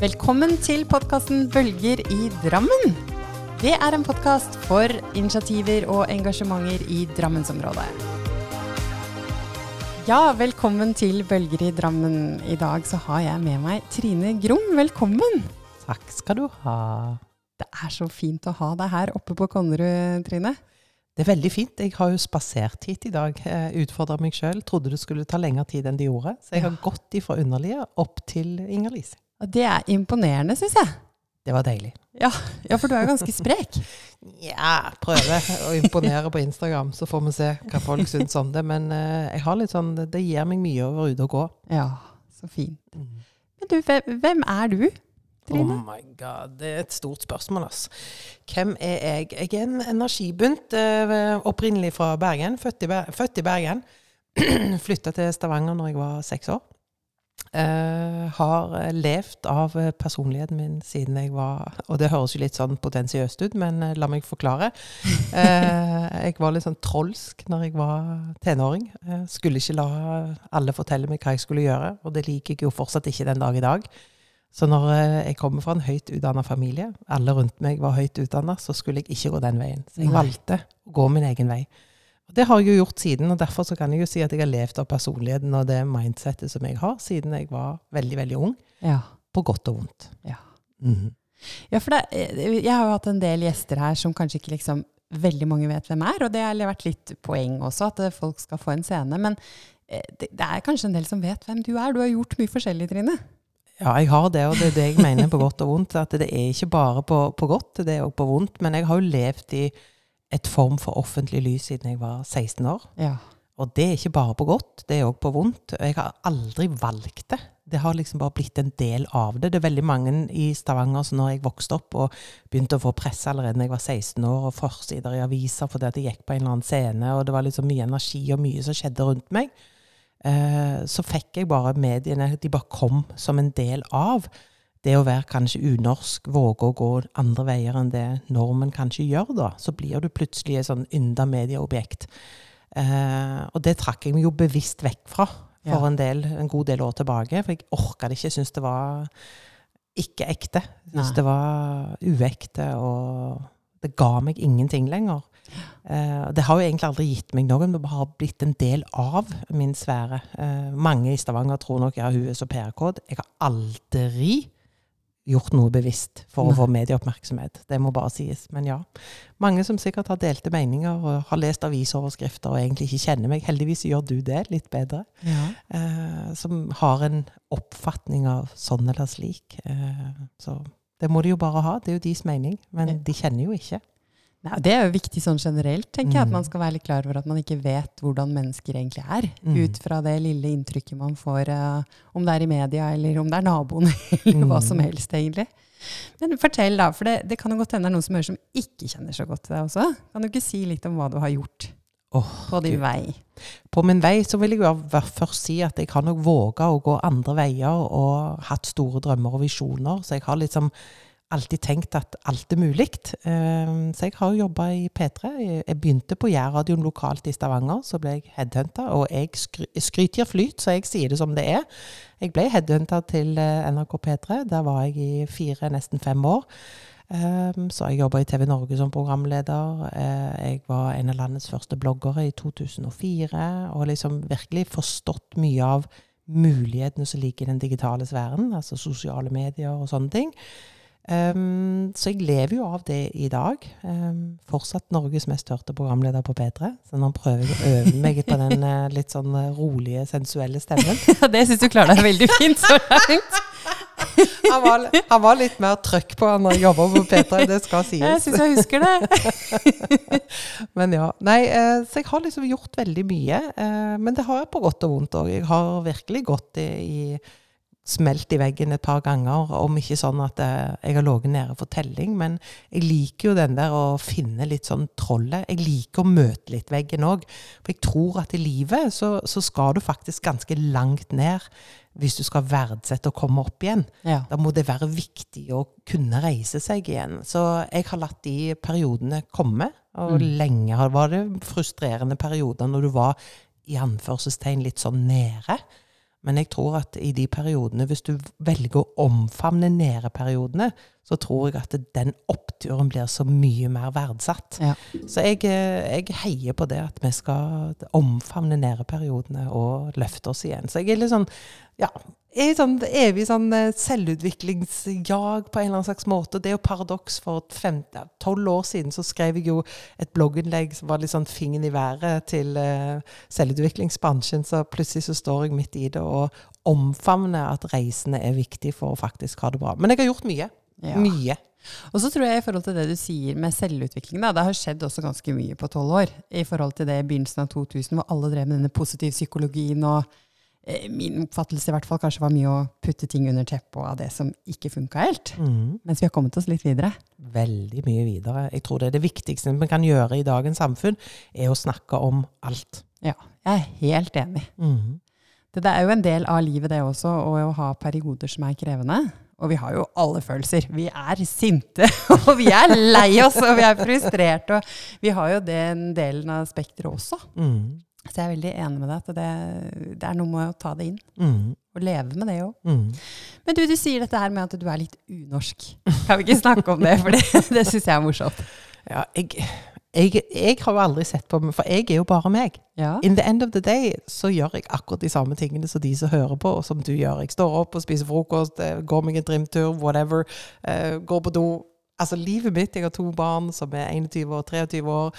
Velkommen til podkasten Bølger i Drammen. Det er en podkast for initiativer og engasjementer i Drammensområdet. Ja, velkommen til Bølger i Drammen. I dag så har jeg med meg Trine Grom. Velkommen. Takk skal du ha. Det er så fint å ha deg her oppe på Konnerud, Trine. Det er veldig fint. Jeg har jo spasert hit i dag. Utfordra meg sjøl. Trodde det skulle ta lengre tid enn det gjorde. Så jeg har Ja. gått ifra Underlia opp til Inger-Lise. Og det er imponerende, syns jeg. Det var deilig. Ja, ja, for du er ganske sprek. Ja, prøver å imponere på Instagram, så får vi se hva folk syns om det. Men uh, jeg har litt sånn, det gir meg mye å være ute og gå. Ja, så fint. Men du, hvem, hvem er du? Trine? Oh my god, det er et stort spørsmål, ass. Hvem er jeg? Jeg er en energibunt, uh, opprinnelig fra Bergen. Født i, Ber født i Bergen. Flytta til Stavanger når jeg var seks år. Eh, har eh, levd av eh, personligheten min siden jeg var Og det høres jo litt sånn potensiøst ut, men la meg forklare. Uh, jeg var litt sånn trolsk når jeg var tenåring. Uh, skulle ikke la alle fortelle meg hva jeg skulle gjøre, og det liker jeg jo fortsatt ikke den dag i dag. Så når jeg kommer fra en høyt utdanna familie, alle rundt meg var høyt utdanna, så skulle jeg ikke gå den veien. Så jeg valgte å gå min egen vei. Det har jeg jo gjort siden, og derfor så kan jeg jo si at jeg har levd av personligheten og det mindsettet som jeg har, siden jeg var veldig, veldig ung. Ja. På godt og vondt. Ja. Mhm. Ja, for det, eh, jeg har jo hatt en del gjester her som kanskje ikke liksom veldig mange vet hvem er, og det har vært litt poeng også, at eh, folk skal få en scene. Men eh, det, det er kanskje en del som vet hvem du er. Du har gjort mye forskjellig, Trine. Ja, jeg har det, og det er det jeg mener på godt og vondt. At det er ikke bare på, på godt, det er òg på vondt. Men jeg har jo levd i et form for offentlig lys siden jeg var 16 år. Ja. Og det er ikke bare på godt, det er òg på vondt. Og jeg har aldri valgt det. Det har liksom bare blitt en del av det. Det er veldig mange i Stavanger som når jeg vokste opp og begynte å få press allerede da jeg var 16 år, og forsider i aviser fordi at jeg gikk på en eller annen scene, og det var liksom mye energi og mye som skjedde rundt meg, eh, så fikk jeg bare mediene De bare kom som en del av det å være kanskje unorsk, våge å gå andre veier enn det normen kanskje gjør, da. Så blir du plutselig et sånn ynda medieobjekt. Eh, og det trakk jeg meg jo bevisst vekk fra for Ja. en, del, en god del år tilbake. For jeg orka det ikke. Jeg syntes det var ikke ekte. Jeg syntes det var uekte, og det ga meg ingenting lenger. Eh, det har jo egentlig aldri gitt meg noe, men det har blitt en del av min sfære. Eh, mange i Stavanger tror nok ja, hun er så PR-kåt. Jeg har aldri gjort noe bevisst for å få medieoppmerksomhet. Det må bare sies. Men ja. Mange som sikkert har delte meninger og har lest avisoverskrifter og egentlig ikke kjenner meg. Heldigvis gjør du det litt bedre. Eh, som har en oppfatning av sånn eller slik. Eh, så det må de jo bare ha. Det er jo deres mening. Men Ja. de kjenner jo ikke. Det er jo viktig sånn generelt, tenker jeg, at Mm. man skal være litt klar over at man ikke vet hvordan mennesker egentlig er, Mm. ut fra det lille inntrykket man får, uh, om det er i media, eller om det er naboen, eller hva Mm. som helst, egentlig. Men fortell, da, for det, det kan jo godt hende det er noen som hører som ikke kjenner så godt til deg også. Kan du ikke si litt om hva du har gjort oh, på din Gud. vei? På min vei så vil jeg jo først si at jeg har nok våga å gå andre veier og hatt store drømmer og visjoner. Så jeg har liksom alltid tenkt at alt er mulig. Eh, Så jeg har jo jobba i P3. Jeg- begynte på Jærradioen lokalt i Stavanger. Så ble jeg headhunta. Og jeg skry skryter flyt, så jeg sier det som det er. Jeg ble headhunta til eh, NRK P3. Der var jeg i fire, nesten fem år. Um, så jeg jobba i TV Norge som programleder. Eh, jeg var en av landets første bloggere i 2004. Og liksom virkelig forstått mye av mulighetene som ligger i den digitale sfæren. Altså sosiale medier og sånne ting. Um, så jeg lever jo av det i dag. Um, fortsatt Norges mest hørte programleder på P3. Så nå prøver jeg å øve meg på den uh, litt sånn eh, rolige, sensuelle stemmen. Ja, det syns du klarer deg veldig fint så langt. Han var, han var litt mer trøkk på han når jeg jobba på P3, det skal sies. Jeg syns jeg husker det. Men ja. Nei, eh, så jeg har liksom gjort veldig mye. Men det har jeg på godt og vondt òg. Jeg har virkelig gått i, i Smelt i veggen et par ganger, om ikke sånn at eh, jeg har ligget nede for telling. Men jeg liker jo den der å finne litt sånn trollet. Jeg liker å møte litt veggen òg. For jeg tror at i livet så, så skal du faktisk ganske langt ned hvis du skal verdsette å komme opp igjen. Ja. Da må det være viktig å kunne reise seg igjen. Så jeg har latt de periodene komme. Og Mm. lenge var det frustrerende perioder når du var i anførselstegn litt sånn nede. Men jeg tror at i de periodene, hvis du velger å omfavne nede-periodene, så tror jeg at den oppturen blir så mye mer verdsatt. Ja. Så jeg, eh, jeg heier på det at vi skal omfavne nede-periodene og løfte oss igjen. Så jeg er litt sånn ja, er sånn evig sånn eh, selvutviklingsjag på en eller annen slags måte. Det er jo paradoks. For tolv år siden så skrev jeg jo et blogginnlegg som var litt sånn fingeren i været til uh, selvutviklingsbransjen. Så plutselig så står jeg midt i det og omfavner at reisene er viktig for å faktisk ha det bra. Men jeg har gjort mye. Ja. Mye. Og så tror jeg i forhold til det du sier med selvutvikling, da, det har skjedd også ganske mye på tolv år. I forhold til det i begynnelsen av 2000, hvor alle drev med denne positiv psykologien og min oppfattelse i hvert fall kanskje var mye å putte ting under teppet av det som ikke funka helt. Mm. Mens vi har kommet oss litt videre. Veldig mye videre. Jeg tror det er det viktigste vi kan gjøre i dagens samfunn, er å snakke om alt. Ja, jeg er helt enig. Mm. Det, det er jo en del av livet det også, å ha perioder som er krevende. Og vi har jo alle følelser. Vi er sinte, og vi er lei oss, og vi er frustrerte. Og vi har jo den delen av spekteret også. Mm. Så jeg er veldig enig med deg at det, det er noe med å ta det inn. Mm. Og leve med det òg. Mm. Men du, du sier dette her med at du er litt unorsk. Kan vi ikke snakke om det? For det, det syns jeg er morsomt. Ja, jeg, jeg, jeg, har jo aldri sett på meg, for jeg er jo bare meg. Ja. In the end of the day så gjør jeg akkurat de samme tingene som de som hører på, og som du gjør. Jeg står opp og spiser frokost, eh, går meg en trimtur, whatever. Uh, går på do, Altså livet mitt Jeg har to barn som er 21 og 23 år.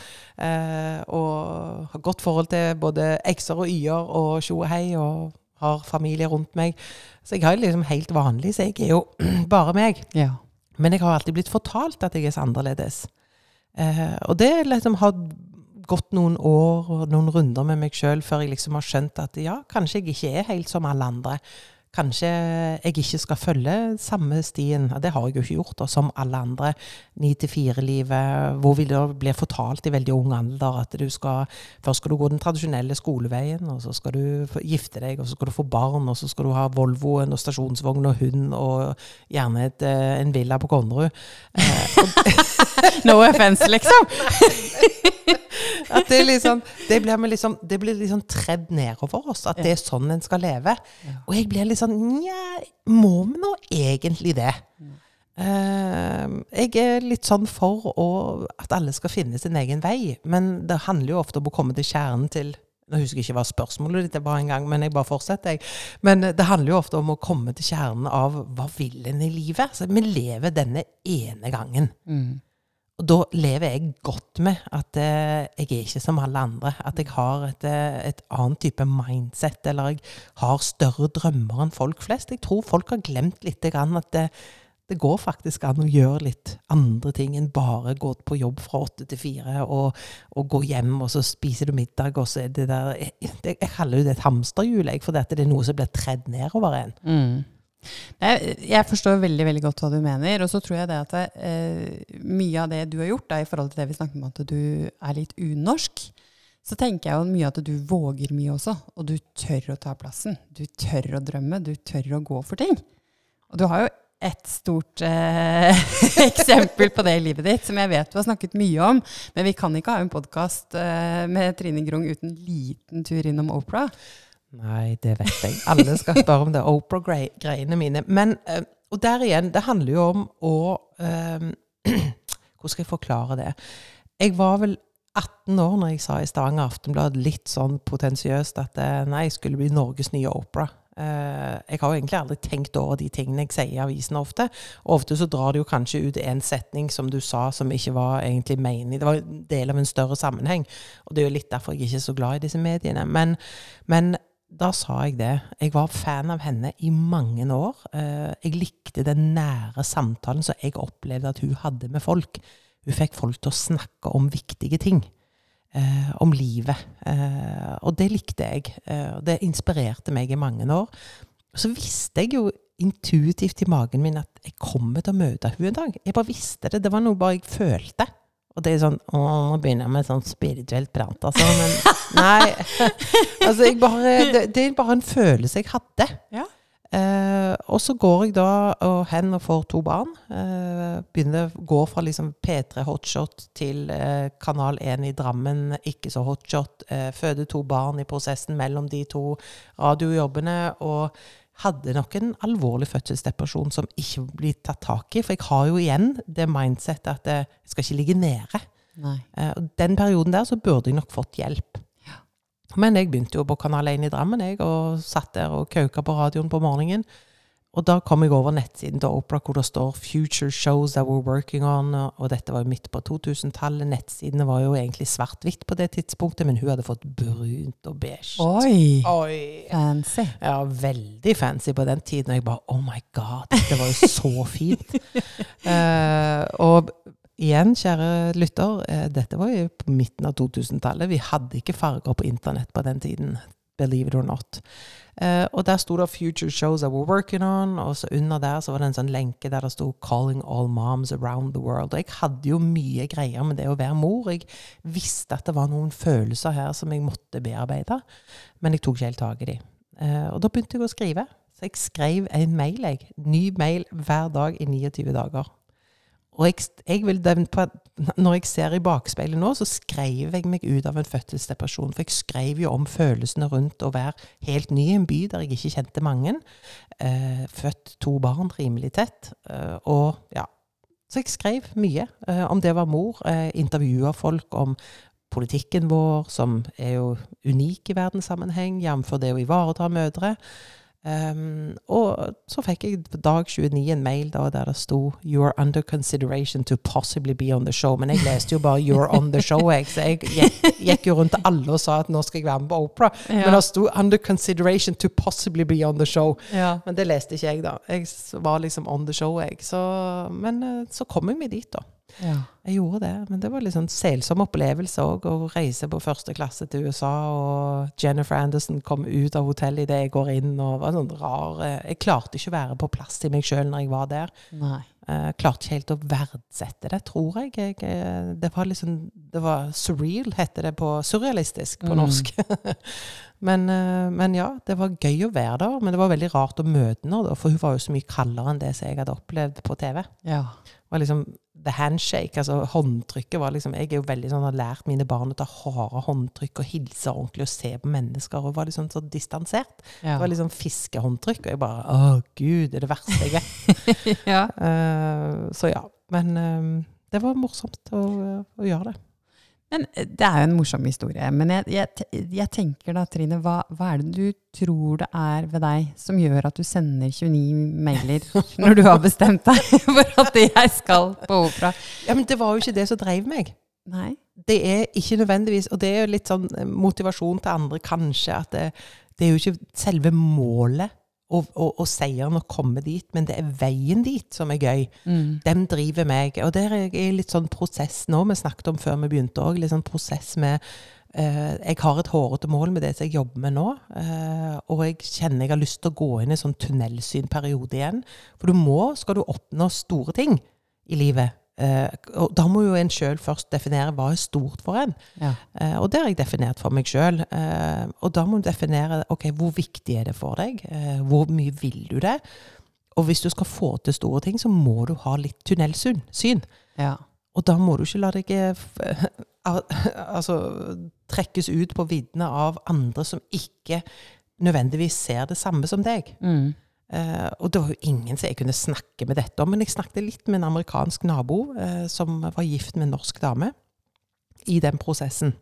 Eh, og har godt forhold til både x-er og y-er og tjo og hei, og har familie rundt meg. Så jeg har liksom helt vanlig, så jeg er jo bare meg. Ja. Men jeg har alltid blitt fortalt at jeg er så annerledes. Eh, og det liksom har gått noen år og noen runder med meg sjøl før jeg liksom har skjønt at ja, kanskje jeg ikke er helt som alle andre kanskje jeg ikke skal følge samme stien, det har jeg jo ikke gjort, da, som alle andre, ni til fire-livet, hvor vi da blir fortalt i veldig ung alder at du skal Først skal du gå den tradisjonelle skoleveien, og så skal du gifte deg, og så skal du få barn, og så skal du ha Volvoen og stasjonsvogn og hund, og gjerne et, eh, en villa på Konnerud. Eh, no offense, liksom. At det, liksom, det blir, liksom, det blir liksom tredd nedover oss, at det er sånn en skal leve. Og jeg blir litt sånn Nja, må vi nå egentlig det? Uh, jeg er litt sånn for å, at alle skal finne sin egen vei, men det handler jo ofte om å komme til kjernen til nå husker jeg ikke hva spørsmålet ditt var engang, men jeg bare fortsetter. Jeg. Men det handler jo ofte om å komme til kjernen av hva vil en i livet? Så vi lever denne ene gangen. Mm. Og da lever jeg godt med at eh, jeg er ikke som alle andre. At jeg har et, eh, et annet type mindset, eller jeg har større drømmer enn folk flest. Jeg tror folk har glemt litt at det, det går faktisk an å gjøre litt andre ting enn bare gå på jobb fra åtte til fire og, og, gå hjem, og så spiser du middag, og så er det der Jeg, jeg kaller det et hamsterhjul, for det er noe som blir tredd nedover en. Mm. Jeg forstår veldig veldig godt hva du mener. Og så tror jeg det at eh, mye av det du har gjort, da, i forhold til det vi snakket om at du er litt unorsk, så tenker jeg jo mye at du våger mye også. Og du tør å ta plassen. Du tør å drømme. Du tør å gå for ting. Og du har jo et stort eh, eksempel på det i livet ditt, som jeg vet du har snakket mye om. Men vi kan ikke ha en podkast eh, med Trine Grung uten liten tur innom Opera. Nei, det vet jeg. Alle skal spørre om det Opera-greiene mine. Men, uh, og der igjen, det handler jo om å um, Hvordan skal jeg forklare det? Jeg var vel 18 år når jeg sa i Stavanger Aftenblad litt sånn potensiøst at uh, nei, jeg skulle bli Norges nye opera. Uh, jeg har jo egentlig aldri tenkt over de tingene jeg sier i avisene ofte. Og ofte så drar det jo kanskje ut en setning som du sa som ikke var egentlig menig. Det var en del av en større sammenheng. Og det er jo litt derfor jeg ikke er så glad i disse mediene. Men, men da sa jeg det. Jeg var fan av henne i mange år. Eh, jeg likte den nære samtalen som jeg opplevde at hun hadde med folk. Hun fikk folk til å snakke om viktige ting. Eh, om livet. Eh, og det likte jeg. Det inspirerte meg i mange år. Så visste jeg jo intuitivt i magen min at jeg kommer til å møte henne en dag. Jeg bare visste det. Det var noe bare jeg følte. Og det er sånn Å, nå begynner jeg med sånn spirituelt prat, altså. Men nei. altså, bare det, det, er bare en følelse jeg hadde. Ja. Eh, og så går jeg da og hen og får to barn. Eh, begynner Går fra liksom P3 hotshot til eh, Kanal 1 i Drammen, ikke så hotshot. Eh, føder to barn i prosessen mellom de to radiojobbene. Og hadde nok en alvorlig fødselsdepresjon som ikke blir tatt tak i. For jeg har jo igjen det mindsettet at jeg skal ikke ligge nede. Eh, og den perioden der så burde jeg nok fått hjelp. Men jeg begynte jo på Kanal 1 i Drammen jeg, og satt der og kauka på radioen på morgenen. Og da kom jeg over nettsiden til Opera hvor det står 'Future shows that we're working on'. Og dette var jo midt på 2000-tallet. Nettsidene var jo egentlig svart-hvitt på det tidspunktet, men hun hadde fått brunt og beige. Oi! Oi. Fancy. Ja, veldig fancy på den tiden. Og jeg bare Oh my God, dette var jo så fint. uh, og igjen, kjære lytter, uh, dette var jo på midten av 2000-tallet. Vi hadde ikke farger på internett på den tiden. Believe it or not. Uh, og der sto det 'Future shows that we're working on', og så under der så var det en sånn lenke der det sto 'Calling all moms around the world'. Og jeg hadde jo mye greier med det å være mor. Jeg visste at det var noen følelser her som jeg måtte bearbeide, men jeg tok ikke helt tak i de. Uh, og da begynte jeg å skrive. Så jeg skrev en mail, jeg. Ny mail hver dag i 29 dager. Og jeg, jeg vil, når jeg ser i bakspeilet nå, så skrev jeg meg ut av en fødselsdepresjon. For jeg skrev jo om følelsene rundt å være helt ny i en by der jeg ikke kjente mange. Eh, født to barn rimelig tett. Eh, og ja. Så jeg skrev mye eh, om det være mor. Eh, Intervjua folk om politikken vår, som er jo unik i verdenssammenheng, jf. det å ivareta mødre. Um, og så fikk jeg på dag 29 en mail da, der det sto 'You are under consideration to possibly be on the show'. Men jeg leste jo bare 'You're on the show', jeg. Så jeg gikk, gikk jo rundt til alle og sa at nå skal jeg være med på Opera. Ja. Men det sto 'under consideration to possibly be on the show'. Ja. Men det leste ikke jeg, da. Jeg var liksom on the show, jeg. Så, men eh, så kom jeg meg dit, da. Ja. Jeg gjorde det. Men det var litt sånn selsom opplevelse òg, å reise på første klasse til USA. Og Jennifer Anderson kom ut av hotellet idet jeg går inn. og var sånn rar. Eh, jeg klarte ikke å være på plass til meg sjøl når jeg var der. Nei. Jeg eh, klarte ikke helt å verdsette det, tror jeg. jeg eh, det var liksom Det var surreal, heter det på Surrealistisk på mm. norsk. men, men, ja, det var gøy å være der. Men det var veldig rart å møte henne, for hun var jo så mye kaldere enn det som jeg hadde opplevd på TV. Ja. Det var liksom the handshake, altså håndtrykket var liksom Jeg er jo veldig sånn, har lært mine barn å ta harde håndtrykk og hilse ordentlig og se på mennesker. Og var liksom så distansert. Ja. Det var liksom fiskehåndtrykk. Og jeg bare Å, gud, det er det verste jeg vet. ja. Uh, så ja. Men uh, det var morsomt å, å gjøre det. Men eh, Det er jo en morsom historie. Men jeg, jeg, jeg tenker da, Trine, hva, hva, er det du tror det er ved deg som gjør at du sender 29 mailer når du har bestemt deg for at jeg skal på opera? Ja, men Det var jo ikke det som drev meg. Nei. Det er ikke nødvendigvis Og det er jo litt sånn eh, motivasjon til andre, kanskje, at det, det er jo ikke selve målet og, og, og, seieren å komme dit, men det er veien dit som er gøy. Mm. Den driver meg. Og der er jeg litt sånn prosess nå, vi snakket om før vi begynte òg, litt sånn prosess med uh, Jeg har et hårete mål med det som jeg jobber med nå, uh, og jeg kjenner jeg har lyst til å gå inn i en sånn tunnelsynperiode igjen. For du må, skal du oppnå store ting i livet, og da må jo en sjøl først definere hva er stort for en. Ja. Uh, og det har jeg definert for meg sjøl. Eh, og da må du definere ok, hvor viktig er det for deg. hvor mye vil du det? Og hvis du skal få til store ting, så må du ha litt tunnelsyn. Syn. Ja. Og da må du ikke la deg altså, trekkes ut på viddene av andre som ikke nødvendigvis ser det samme som deg. Mm. Uh, og det var jo ingen som jeg kunne snakke med dette om. Men jeg snakket litt med en amerikansk nabo uh, som var gift med en norsk dame. I den prosessen.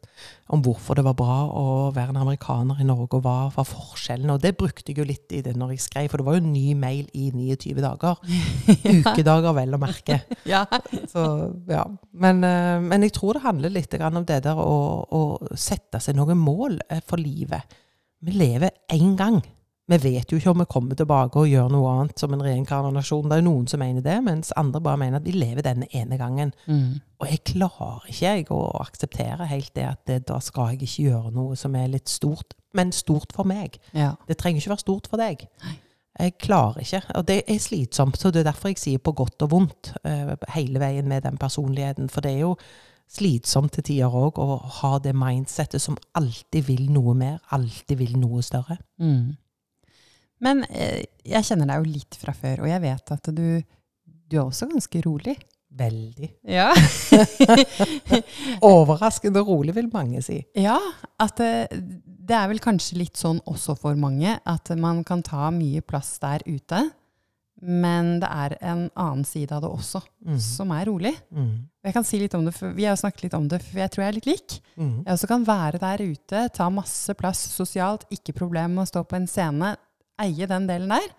Om hvorfor det var bra å være en amerikaner i Norge, og hva var forskjellen. Og det brukte jeg jo litt i det når jeg skrev, for det var jo en ny mail i 29 dager. Ukedager, vel å merke. ja. Så, ja. Men, uh, men, jeg tror det handler litt om det der å, å sette seg noen mål for livet. Vi lever én gang. Vi vet jo ikke om vi kommer tilbake og gjør noe annet som en reinkarnasjon. Det er jo noen som mener det, mens andre bare mener at vi lever denne ene gangen. Mm. Og jeg klarer ikke jeg å akseptere helt det at det, da skal jeg ikke gjøre noe som er litt stort, men stort for meg. Ja. Det trenger ikke være stort for deg. Nei. Jeg klarer ikke. Og det er slitsomt. Så det er derfor jeg sier på godt og vondt uh, hele veien med den personligheten. For det er jo slitsomt til tider òg å ha det mindsettet som alltid vil noe mer, alltid vil noe større. Mm. Men eh, jeg kjenner deg jo litt fra før, og jeg vet at du, du er også ganske rolig. Veldig. Ja. Overraskende rolig, vil mange si. ja, at eh, det er vel kanskje litt sånn også for mange, at man kan ta mye plass der ute, men det er en annen side av det også, Mm. som er rolig. Mm. Jeg kan si litt om det, for Vi har jo snakket litt om det, for jeg tror jeg er litt lik. Mm. Jeg også kan være der ute, ta masse plass sosialt, ikke problem med å stå på en scene, eie den delen der.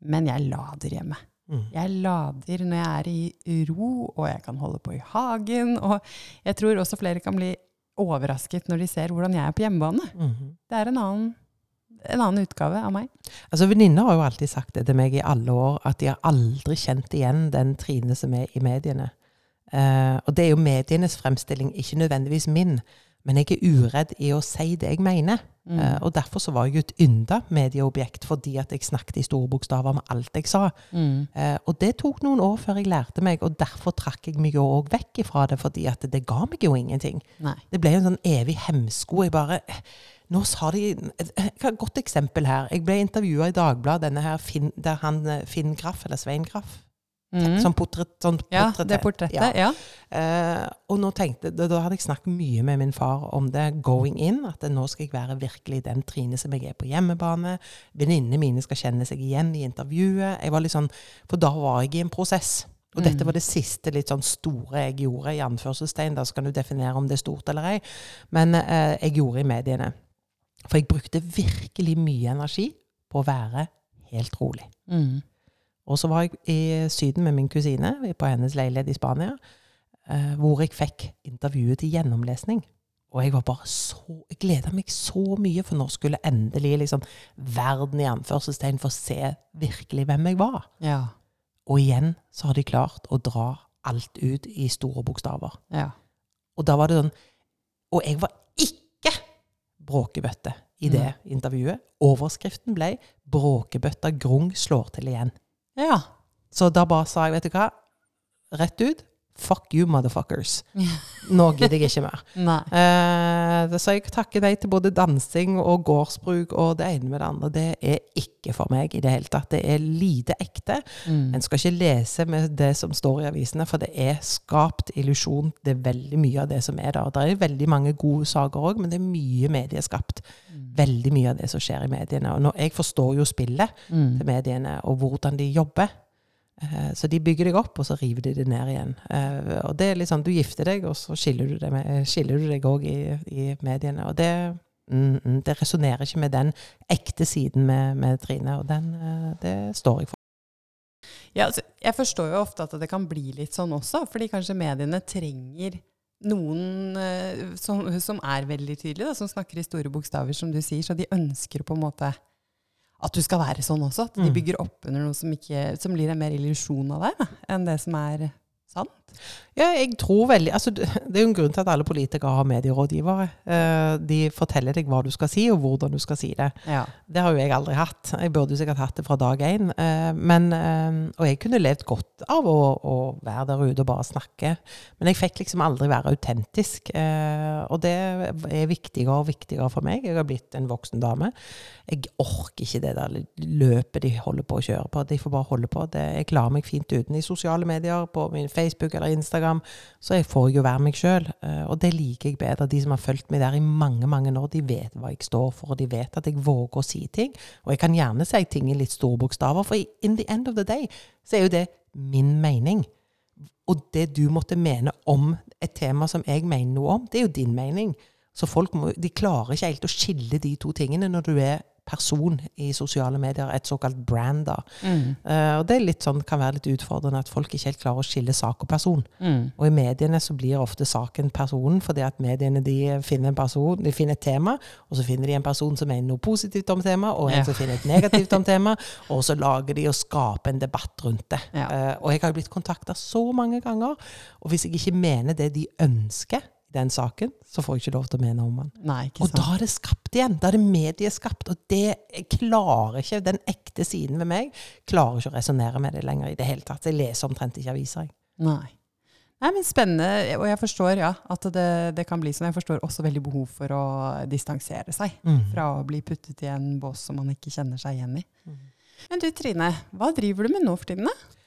Men jeg lader hjemme. Mm. Jeg lader når jeg er i ro, og jeg kan holde på i hagen. Og jeg tror også flere kan bli overrasket når de ser hvordan jeg er på hjemmebane. Mhm. Det er en annen, en annen utgave av meg. Altså, Venninner har jo alltid sagt det til meg i alle år, at de har aldri kjent igjen den Trine som er i mediene. Uh, og det er jo medienes fremstilling, ikke nødvendigvis min. Men jeg er uredd i å si det jeg mener. Mm. Uh, og derfor så var jeg et ynda medieobjekt, fordi at jeg snakket i store bokstaver med alt jeg sa. Mm. Uh, og det tok noen år før jeg lærte meg, og derfor trakk jeg meg jo òg vekk ifra det, fordi at det ga meg jo ingenting. Nei. Det ble jo en sånn evig hemsko. Jeg bare Nå sa de et, godt eksempel her. Jeg ble intervjua i Dagbladet, denne her Finn, der han eh, Finn Graff, eller Svein Graff Mm. Sånn portrett, sånn Ja, det portrettet. Ja. Ja. Eh, og nå tenkte, da, da hadde jeg snakket mye med min far om det going in. At nå skal jeg være virkelig den Trine som jeg er på hjemmebane. Venninnene mine skal kjenne seg igjen i intervjuet. Jeg var litt sånn, For da var jeg i en prosess. Og dette Mm. var det siste litt sånn store jeg gjorde, i anførselstegn. Da skal du definere om det er stort eller ei. Men eh, jeg gjorde i mediene. For jeg brukte virkelig mye energi på å være helt rolig. Mm. Og så var jeg i Syden med min kusine, på hennes leilighet i Spania, eh, hvor jeg fikk intervjuet til gjennomlesning. Og jeg var bare så Jeg gleda meg så mye, for nå skulle endelig liksom verden i anførselstegn få se virkelig hvem jeg var. Ja. Og igjen så har de klart å dra alt ut i store bokstaver. Ja. Og da var det sånn Og jeg var ikke bråkebøtte i det intervjuet. Overskriften ble 'Bråkebøtta Grung slår til igjen'. Ja. Så da bare sa jeg, vet du hva, rett ut, fuck you motherfuckers. Nå gidder jeg ikke mer. Eh, så jeg takker nei til både dansing og gårdsbruk og det ene med det andre. Det er ikke for meg i det hele tatt. Det er lite ekte. Mm. En skal ikke lese med det som står i avisene, for det er skapt illusjon. Det er veldig mye av det som er der. Det er veldig mange gode saker òg, men det er mye medieskapt. Mm. Veldig mye av det som skjer i mediene. Og nå, jeg forstår jo spillet Mm. til mediene, og hvordan de jobber. Eh, Så de bygger deg opp, og så river de det ned igjen. Eh, Og det er litt sånn, Du gifter deg, og så skiller du med, skiller du deg også i, i mediene. Og det, mm, mm, det resonnerer ikke med den ekte siden med, med Trine, og den, eh, det står jeg for. Ja, altså, jeg forstår jo ofte at det kan bli litt sånn også, fordi kanskje mediene trenger noen eh, som, som er veldig tydelige, da, som snakker i store bokstaver, som du sier, så de ønsker på en måte at du skal være sånn også. At de Mm. bygger opp under noe som, ikke, som blir en mer illusjon av deg, da, enn det som er sant. Ja, jeg tror veldig altså, Det er jo en grunn til at alle politikere har medierådgivere. Eh, De forteller deg hva du skal si, og hvordan du skal si det. Ja. Det har jo jeg aldri hatt. Jeg burde jo sikkert hatt det fra dag én. Eh, Men, eh, og jeg kunne levd godt av å, å være der ute og bare snakke. Men jeg fikk liksom aldri være autentisk. Og det er viktigere og viktigere for meg. Jeg har blitt en voksen dame. Jeg orker ikke det der løpet de holder på å kjøre på. De får bare holde på. Det, jeg klarer meg fint uten i sosiale medier, på min Facebook eller Instagram. Så jeg får jo være meg sjøl. Og det liker jeg bedre. De som har fulgt meg der i mange mange år, de vet hva jeg står for, og de vet at jeg våger å si ting. Og jeg kan gjerne si ting i litt store bokstaver, for in the end of the day så er jo det min mening. Og det du måtte mene om et tema som jeg mener noe om, det er jo din mening. Så folk må, de klarer ikke helt å skille de to tingene når du er person i sosiale medier, et såkalt brand. da. Mm. Uh, og det er sånn, kan være litt utfordrende at folk ikke helt klarer å skille sak og person. Mm. Og i mediene så blir ofte saken personen, fordi at mediene de finner en person, de finner et tema, og så finner de en person som mener noe positivt om temaet, og en Ja. som finner et negativt om temaet, og så lager de og skaper en debatt rundt det. Ja. Uh, og jeg har jo blitt kontakta så mange ganger, og hvis jeg ikke mener det de ønsker i den saken, så får jeg ikke lov til å mene om den. Nei, ikke sant. Og da er det skapt igjen. Da er det medieskapt. Og det klarer ikke, den ekte siden ved meg, klarer ikke å resonnere med det lenger i det hele tatt. Jeg leser omtrent ikke aviser. jeg. Nei. Nei, men Spennende. Og jeg forstår ja, at det, det, kan bli sånn. Jeg forstår også veldig behov for å distansere seg mm. fra å bli puttet i en bås som man ikke kjenner seg igjen i. Mm. Men du Trine, hva driver du med nå for tiden? da?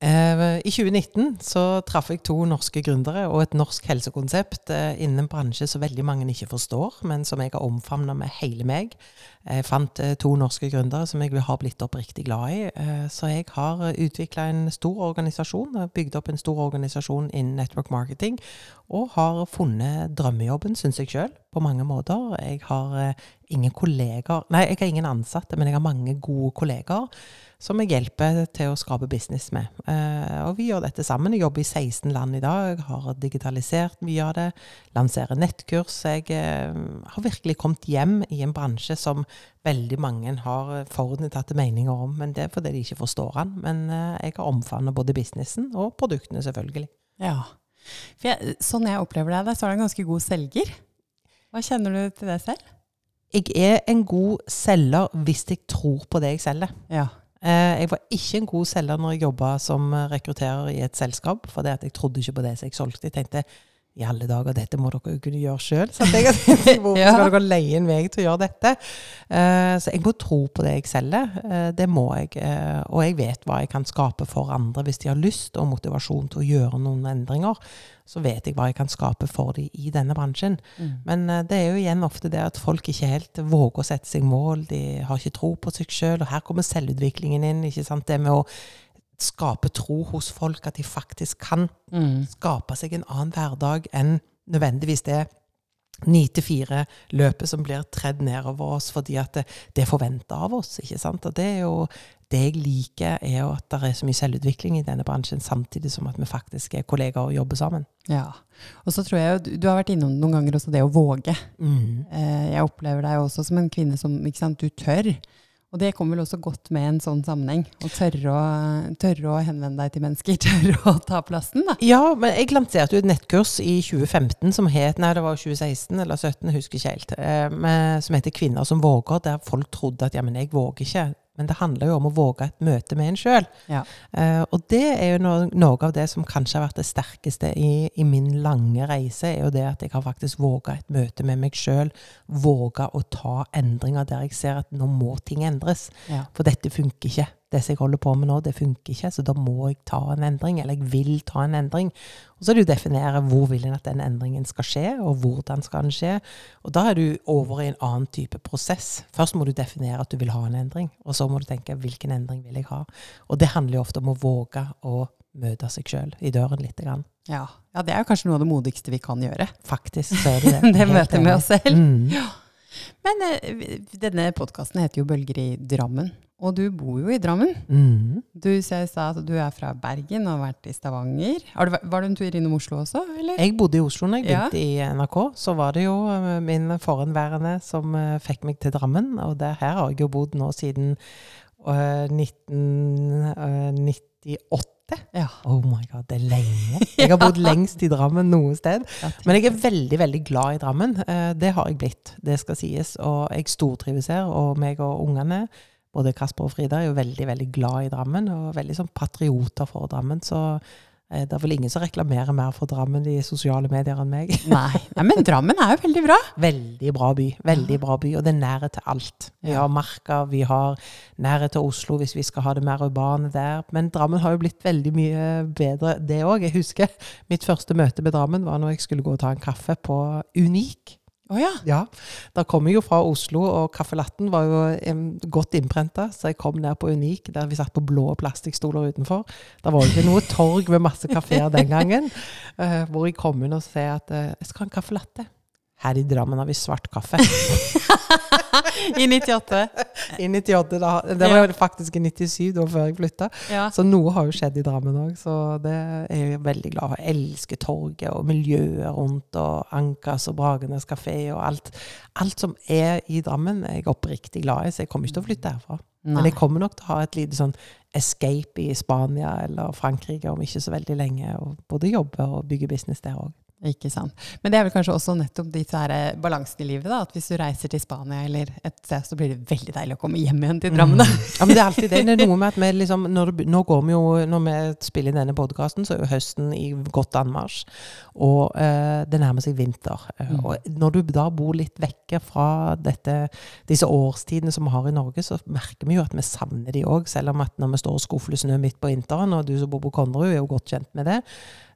Eh, I 2019 så traff jeg to norske gründere og et norsk helsekonsept eh, innen en bransje som veldig mange ikke forstår, men som jeg har omfavna med hele meg. Jeg fant eh, to norske gründere som jeg har blitt oppriktig glad i. Så jeg har utvikla en stor organisasjon, bygd opp en stor organisasjon innen network marketing, og har funnet drømmejobben, syns jeg sjøl, på mange måter. Jeg har ingen kolleger Nei, jeg har ingen ansatte, men jeg har mange gode kolleger som jeg hjelper til å skape business med. Eh, og vi gjør dette sammen. Jeg jobber i 16 land i dag, har digitalisert mye av det, lanserer nettkurs. Jeg eh, har virkelig kommet hjem i en bransje som veldig mange har forutinntatte meninger om. Men det er fordi de ikke forstår den. Men eh, jeg har omfavnet både businessen og produktene, selvfølgelig. Ja. For jeg, sånn jeg opplever deg, så er du en ganske god selger. Hva kjenner du til det selv? Jeg er en god selger hvis jeg tror på det jeg selger. Ja. Eh, jeg var ikke en god selger når jeg jobba som rekrutterer i et selskap, for jeg trodde ikke på det som jeg solgte. Jeg tenkte i alle dager, dette må dere jo kunne gjøre sjøl. Hvorfor ja. skal dere leie en vei til å gjøre dette? Uh, så jeg må tro på det jeg selger. Uh, det må jeg. Uh, og jeg vet hva jeg kan skape for andre hvis de har lyst og motivasjon til å gjøre noen endringer. Så vet jeg hva jeg kan skape for dem i denne bransjen. Mm. Men det er jo igjen ofte det at folk ikke helt våger å sette seg mål. De har ikke tro på seg sjøl. Og her kommer selvutviklingen inn. ikke sant? Det med å skape tro hos folk, at de faktisk kan mm. skape seg en annen hverdag enn nødvendigvis det ni til fire-løpet som blir tredd nedover oss fordi at det, det er forventa av oss. ikke sant? Og det er jo det jeg liker, er jo at det er så mye selvutvikling i denne bransjen, samtidig som at vi faktisk er kollegaer og jobber sammen. Ja. Og så tror jeg jo, Du har vært innom noen ganger også det å våge. Mm. Eh, jeg opplever deg også som en kvinne som ikke sant, du tør. Og det kommer vel også godt med en sånn sammenheng. Å tørre å, tørre å henvende deg til mennesker. Tørre å ta plassen, da. Ja, men jeg lanserte jo et nettkurs i 2015 som het Nei, det var 2016 eller 2017, jeg husker ikke helt. Eh, som heter 'Kvinner som våger', der folk trodde at ja, men jeg våger ikke. Men det handler jo om å våge et møte med en sjøl. Ja. Uh, og det er jo noe, noe, av det som kanskje har vært det sterkeste i, i, min lange reise, er jo det at jeg har faktisk våga et møte med meg sjøl. Våga å ta endringer der jeg ser at nå må ting endres. Ja. For dette funker ikke det som jeg holder på med nå, det funker ikke, så da må jeg ta en endring. Eller jeg vil ta en endring. Og så er det å definere hvor vil en at den endringen skal skje, og hvordan skal den skje. Og da er du over i en annen type prosess. Først må du definere at du vil ha en endring, og så må du tenke hvilken endring vil jeg ha. Og det handler jo ofte om å våge å møte seg sjøl i døren lite grann. Ja. ja. det er jo kanskje noe av det modigste vi kan gjøre. Faktisk så er det det. det møtet med oss selv. Mm. Ja. Men eh, denne podkasten heter jo 'Bølger i Drammen'. Og du bor jo i Drammen. Mm. Du sa at du er fra Bergen og har vært i Stavanger. Du, var du en tur innom Oslo også? eller? Jeg bodde i Oslo når jeg begynte ja. i NRK. Så var det jo eh, min forhenværende som uh, fikk meg til Drammen. Og det, her har jeg jo bodd nå siden uh, 1998. Uh, ja. Oh my god, det er lenge. Jeg har bodd lengst i Drammen noe sted. Men jeg er veldig veldig glad i Drammen. Det har jeg blitt, det skal sies. Og jeg stortrives her. Og meg og ungene både Kasper og Frida er jo veldig veldig glad i Drammen, og veldig sånn patrioter for Drammen. Så eh, det er vel ingen som reklamerer mer for Drammen i sosiale medier enn meg. Nei, Nei men Drammen er jo veldig bra. Veldig bra by. Veldig bra by, Og det er nære til alt. Vi har Marka, vi har nære til Oslo hvis vi skal ha det mer urbane der. Men Drammen har jo blitt veldig mye bedre, det òg. Jeg husker mitt første møte med Drammen var når jeg skulle gå og ta en kaffe på Unik. Oh, ja. ja. Da kom jeg jo fra Oslo, og Caffè Latten var jo godt innprenta. Så jeg kom ned på Unik, der vi satt på blå plastikkstoler utenfor. Det var jo ikke noe torg med masse kafeer den gangen. Uh, hvor jeg kom inn og sa at uh, jeg skal ha en caffè latte. Her i Drammen har vi svart kaffe. I 98. I 98, da. Det var ja. faktisk i 97, da før jeg flytta. Ja. Så noe har jo skjedd i Drammen òg, så det er jeg veldig glad for. Jeg elsker torget og miljøet rundt, og Ankas og Bragenes kafé og alt. Alt som er i Drammen, er jeg oppriktig glad i, så jeg kommer ikke til å flytte herfra. Nei. Men jeg kommer nok til å ha et lite sånn escape i Spania eller Frankrike om ikke så veldig lenge, og både jobbe og bygge business der òg. Ikke sant. Men det er vel kanskje også nettopp de eh, balansen i livet. da, at Hvis du reiser til Spania eller et sted, så blir det veldig deilig å komme hjem igjen til Drammen. Mm. Ja, men det er alltid det. Det er noe med at vi liksom, når Nå går vi jo, når vi spiller inn denne podkasten, så er jo høsten i godt anmarsj. Og eh, det nærmer seg vinter. Eh, Mm. Og når du da bor litt vekke fra dette, disse årstidene som vi har i Norge, så merker vi jo at vi savner de òg. Selv om at når vi står og skufler snø midt på vinteren, og du som bor på Konnerud er jo godt kjent med det,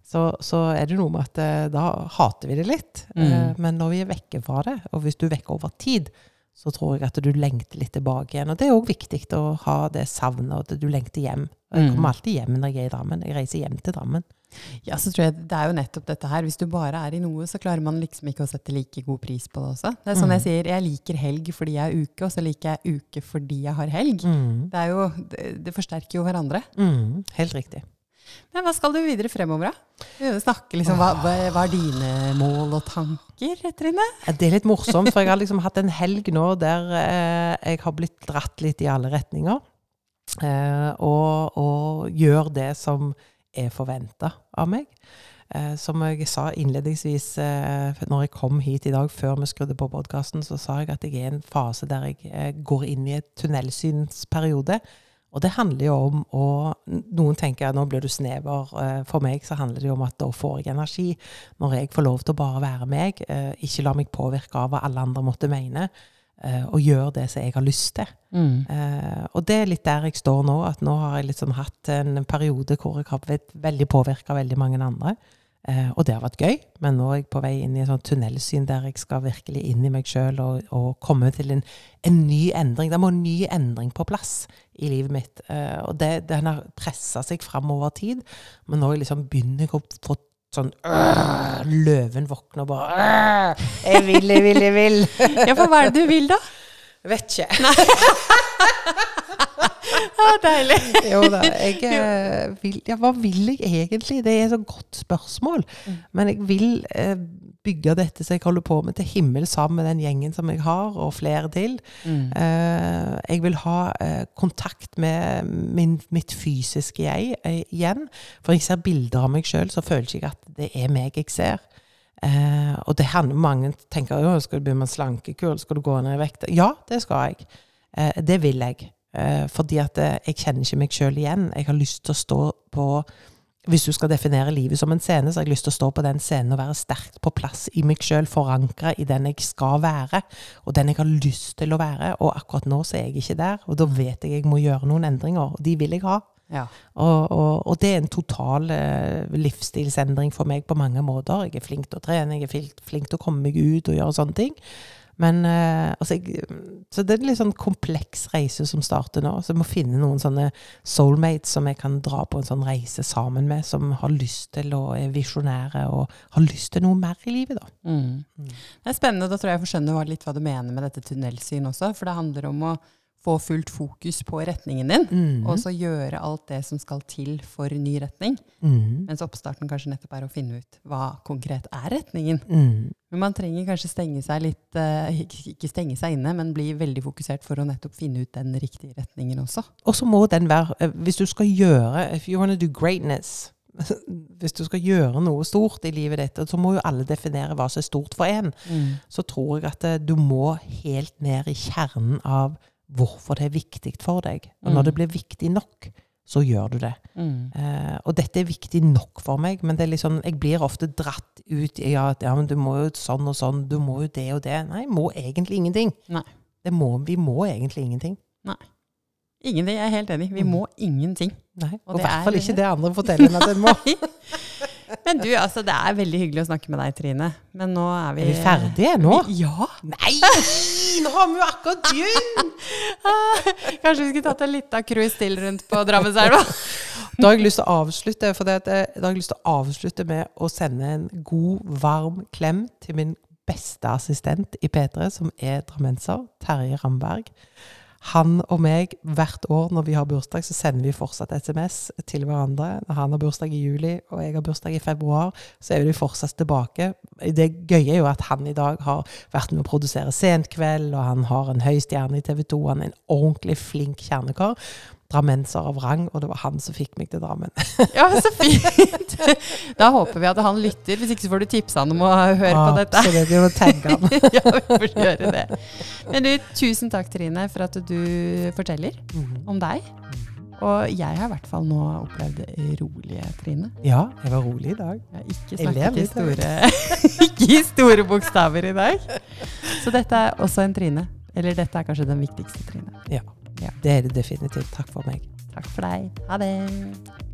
så, så er det noe med at eh, da hater vi det litt. Mm. Eh, men når vi er vekke fra det, og hvis du er vekke over tid, så tror jeg at du lengter litt tilbake igjen. Og det er òg viktig å ha det savnet, og at du lengter hjem. Jeg Mm. kommer alltid hjem når jeg er i Drammen. Jeg reiser hjem til Drammen. Ja, så tror jeg Det er jo nettopp dette her. Hvis du bare er i noe, så klarer man liksom ikke å sette like god pris på det også. Det er sånn Mm. jeg sier, jeg liker helg fordi jeg er uke, og så liker jeg uke fordi jeg har helg. Mm. Det, er jo, det, det forsterker jo hverandre. Mm. Helt riktig. Men hva skal du videre fremover, da? Snakke liksom, hva, hva er dine mål og tanker, Trine? Det er litt morsomt, for jeg har liksom hatt en helg nå der eh, jeg har blitt dratt litt i alle retninger. Eh, og, og gjør det som er forventa av meg. Eh, som jeg sa innledningsvis når jeg kom hit i dag, før vi skrudde på podkasten, så sa jeg at jeg er i en fase der jeg går inn i et tunnelsynsperiode. Og det handler jo om å Noen tenker at nå blir du snever. Eh, For meg så handler det jo om at da får jeg energi. Når jeg får lov til å bare være meg, eh, ikke la meg påvirke av hva alle andre måtte mene, eh, og gjøre det som jeg har lyst til. Eh, og det er litt der jeg står nå. at Nå har jeg liksom hatt en periode hvor jeg har blitt veldig påvirka av veldig mange andre. Og det har vært gøy, men nå er jeg på vei inn i et sånt tunnelsyn der jeg skal virkelig inn i meg sjøl og, og komme til en, en ny endring. Det må en ny endring på plass i livet mitt. Eh, og det, den har pressa seg fram over tid, men nå liksom begynner jeg å få sånn øh, Løven våkner bare øh, Jeg vil, jeg vil, jeg vil. Ja, for hva er det du vil, da? Vet ikke. Ah, deilig. Jo da. Jeg, eh, vil, ja, hva vil jeg egentlig? Det er et så godt spørsmål. Mm. Men jeg vil eh, bygge dette som jeg holder på med, til himmel sammen med den gjengen som jeg har, og flere til. Eh, jeg vil ha eh, kontakt med min, mitt fysiske jeg eh, igjen. For jeg ser bilder av meg sjøl, så føler ikke jeg at det er meg jeg ser. Eh, og det handler mange tenker jo, skal du begynne med slankekur, skal du gå ned i vekt? Ja, det skal jeg. Eh, det vil jeg. Eh, fordi at eh, jeg kjenner ikke meg sjøl igjen. Jeg har lyst til å stå på Hvis du skal definere livet som en scene, så har jeg lyst til å stå på den scenen og være sterkt på plass i meg sjøl, forankra i den jeg skal være, og den jeg har lyst til å være. Og akkurat nå så er jeg ikke der, og da vet jeg jeg må gjøre noen endringer, og de vil jeg ha. Ja. Og, og, og det er en total eh, livsstilsendring for meg på mange måter. Jeg er flink til å trene, jeg er flink, flink til å komme meg ut og gjøre sånne ting. Men eh, altså jeg, Så det er en litt sånn kompleks reise som starter nå. Så jeg må finne noen sånne soulmates som jeg kan dra på en sånn reise sammen med, som har lyst til å er visjonære og har lyst til noe mer i livet, da. Mm. Det er spennende. Da tror jeg jeg får skjønne litt hva du mener med dette tunnelsyn også. For det handler om å få fullt fokus på retningen din, Mm. og så gjøre alt det som skal til for ny retning. Mm. Mens oppstarten kanskje nettopp er å finne ut hva konkret er retningen. Mm. Men man trenger kanskje stenge seg litt, eh, ikke stenge seg inne, men bli veldig fokusert for å nettopp finne ut den riktige retningen også. Og så må den være eh, Hvis du skal gjøre If you want to do greatness Hvis du skal gjøre noe stort i livet ditt, så må jo alle definere hva som er stort for en. Så tror jeg at eh, du må helt ned i kjernen av hvorfor det er viktig for deg. Og når Mm. det blir viktig nok, så gjør du det. Eh, og dette er viktig nok for meg, men er sånn, jeg blir ofte dratt ut i ja, at ja, men du må jo sånn og sånn, du må jo det og det. Nei, må egentlig ingenting. Må, vi må egentlig ingenting. Nei. Ingenting, jeg er helt enig. Vi Mm. må ingenting. Nei, Og og i hvert er- fall ikke det andre forteller en at en må. Men du, altså, det er veldig hyggelig å snakke med deg, Trine. Men nå er vi Er vi ferdige nå? Ja! Nei! Nå har vi jo akkurat begynt! Kanskje vi skulle tatt en liten cruise til rundt på Drammenselva? Da har jeg lyst til å avslutte, for det, eh, da har jeg lyst til å avslutte med å sende en god, varm klem til min beste assistent i P3, som er drammenser, Terje Ramberg. Han og meg, hvert år når vi har bursdag, så sender vi fortsatt SMS til hverandre. Når han har bursdag i juli, og jeg har bursdag i februar, så er vi fortsatt tilbake. Det gøye er jo at han i dag har vært med å produsere Senkveld, og han har en høy stjerne i TV 2. Han er en ordentlig flink kjernekar. Drammenser av rang, og det var han som fikk meg til Drammen. Ja, så fint! Da håper vi at han lytter. Hvis ikke så får du tipse han om å høre på dette. Absolutt, vi må tagge han. ja, vi får gjøre det. Men du, tusen takk, Trine, for at du forteller Mhm. om deg. Og jeg har i hvert fall nå opplevd rolige Trine. Ja, jeg var rolig i dag. Jeg har ikke snakket i store, ikke i store bokstaver i dag. Så dette er også en Trine. Eller dette er kanskje den viktigste Trine. Det er det definitivt. Takk for meg. Takk for deg. Ha det.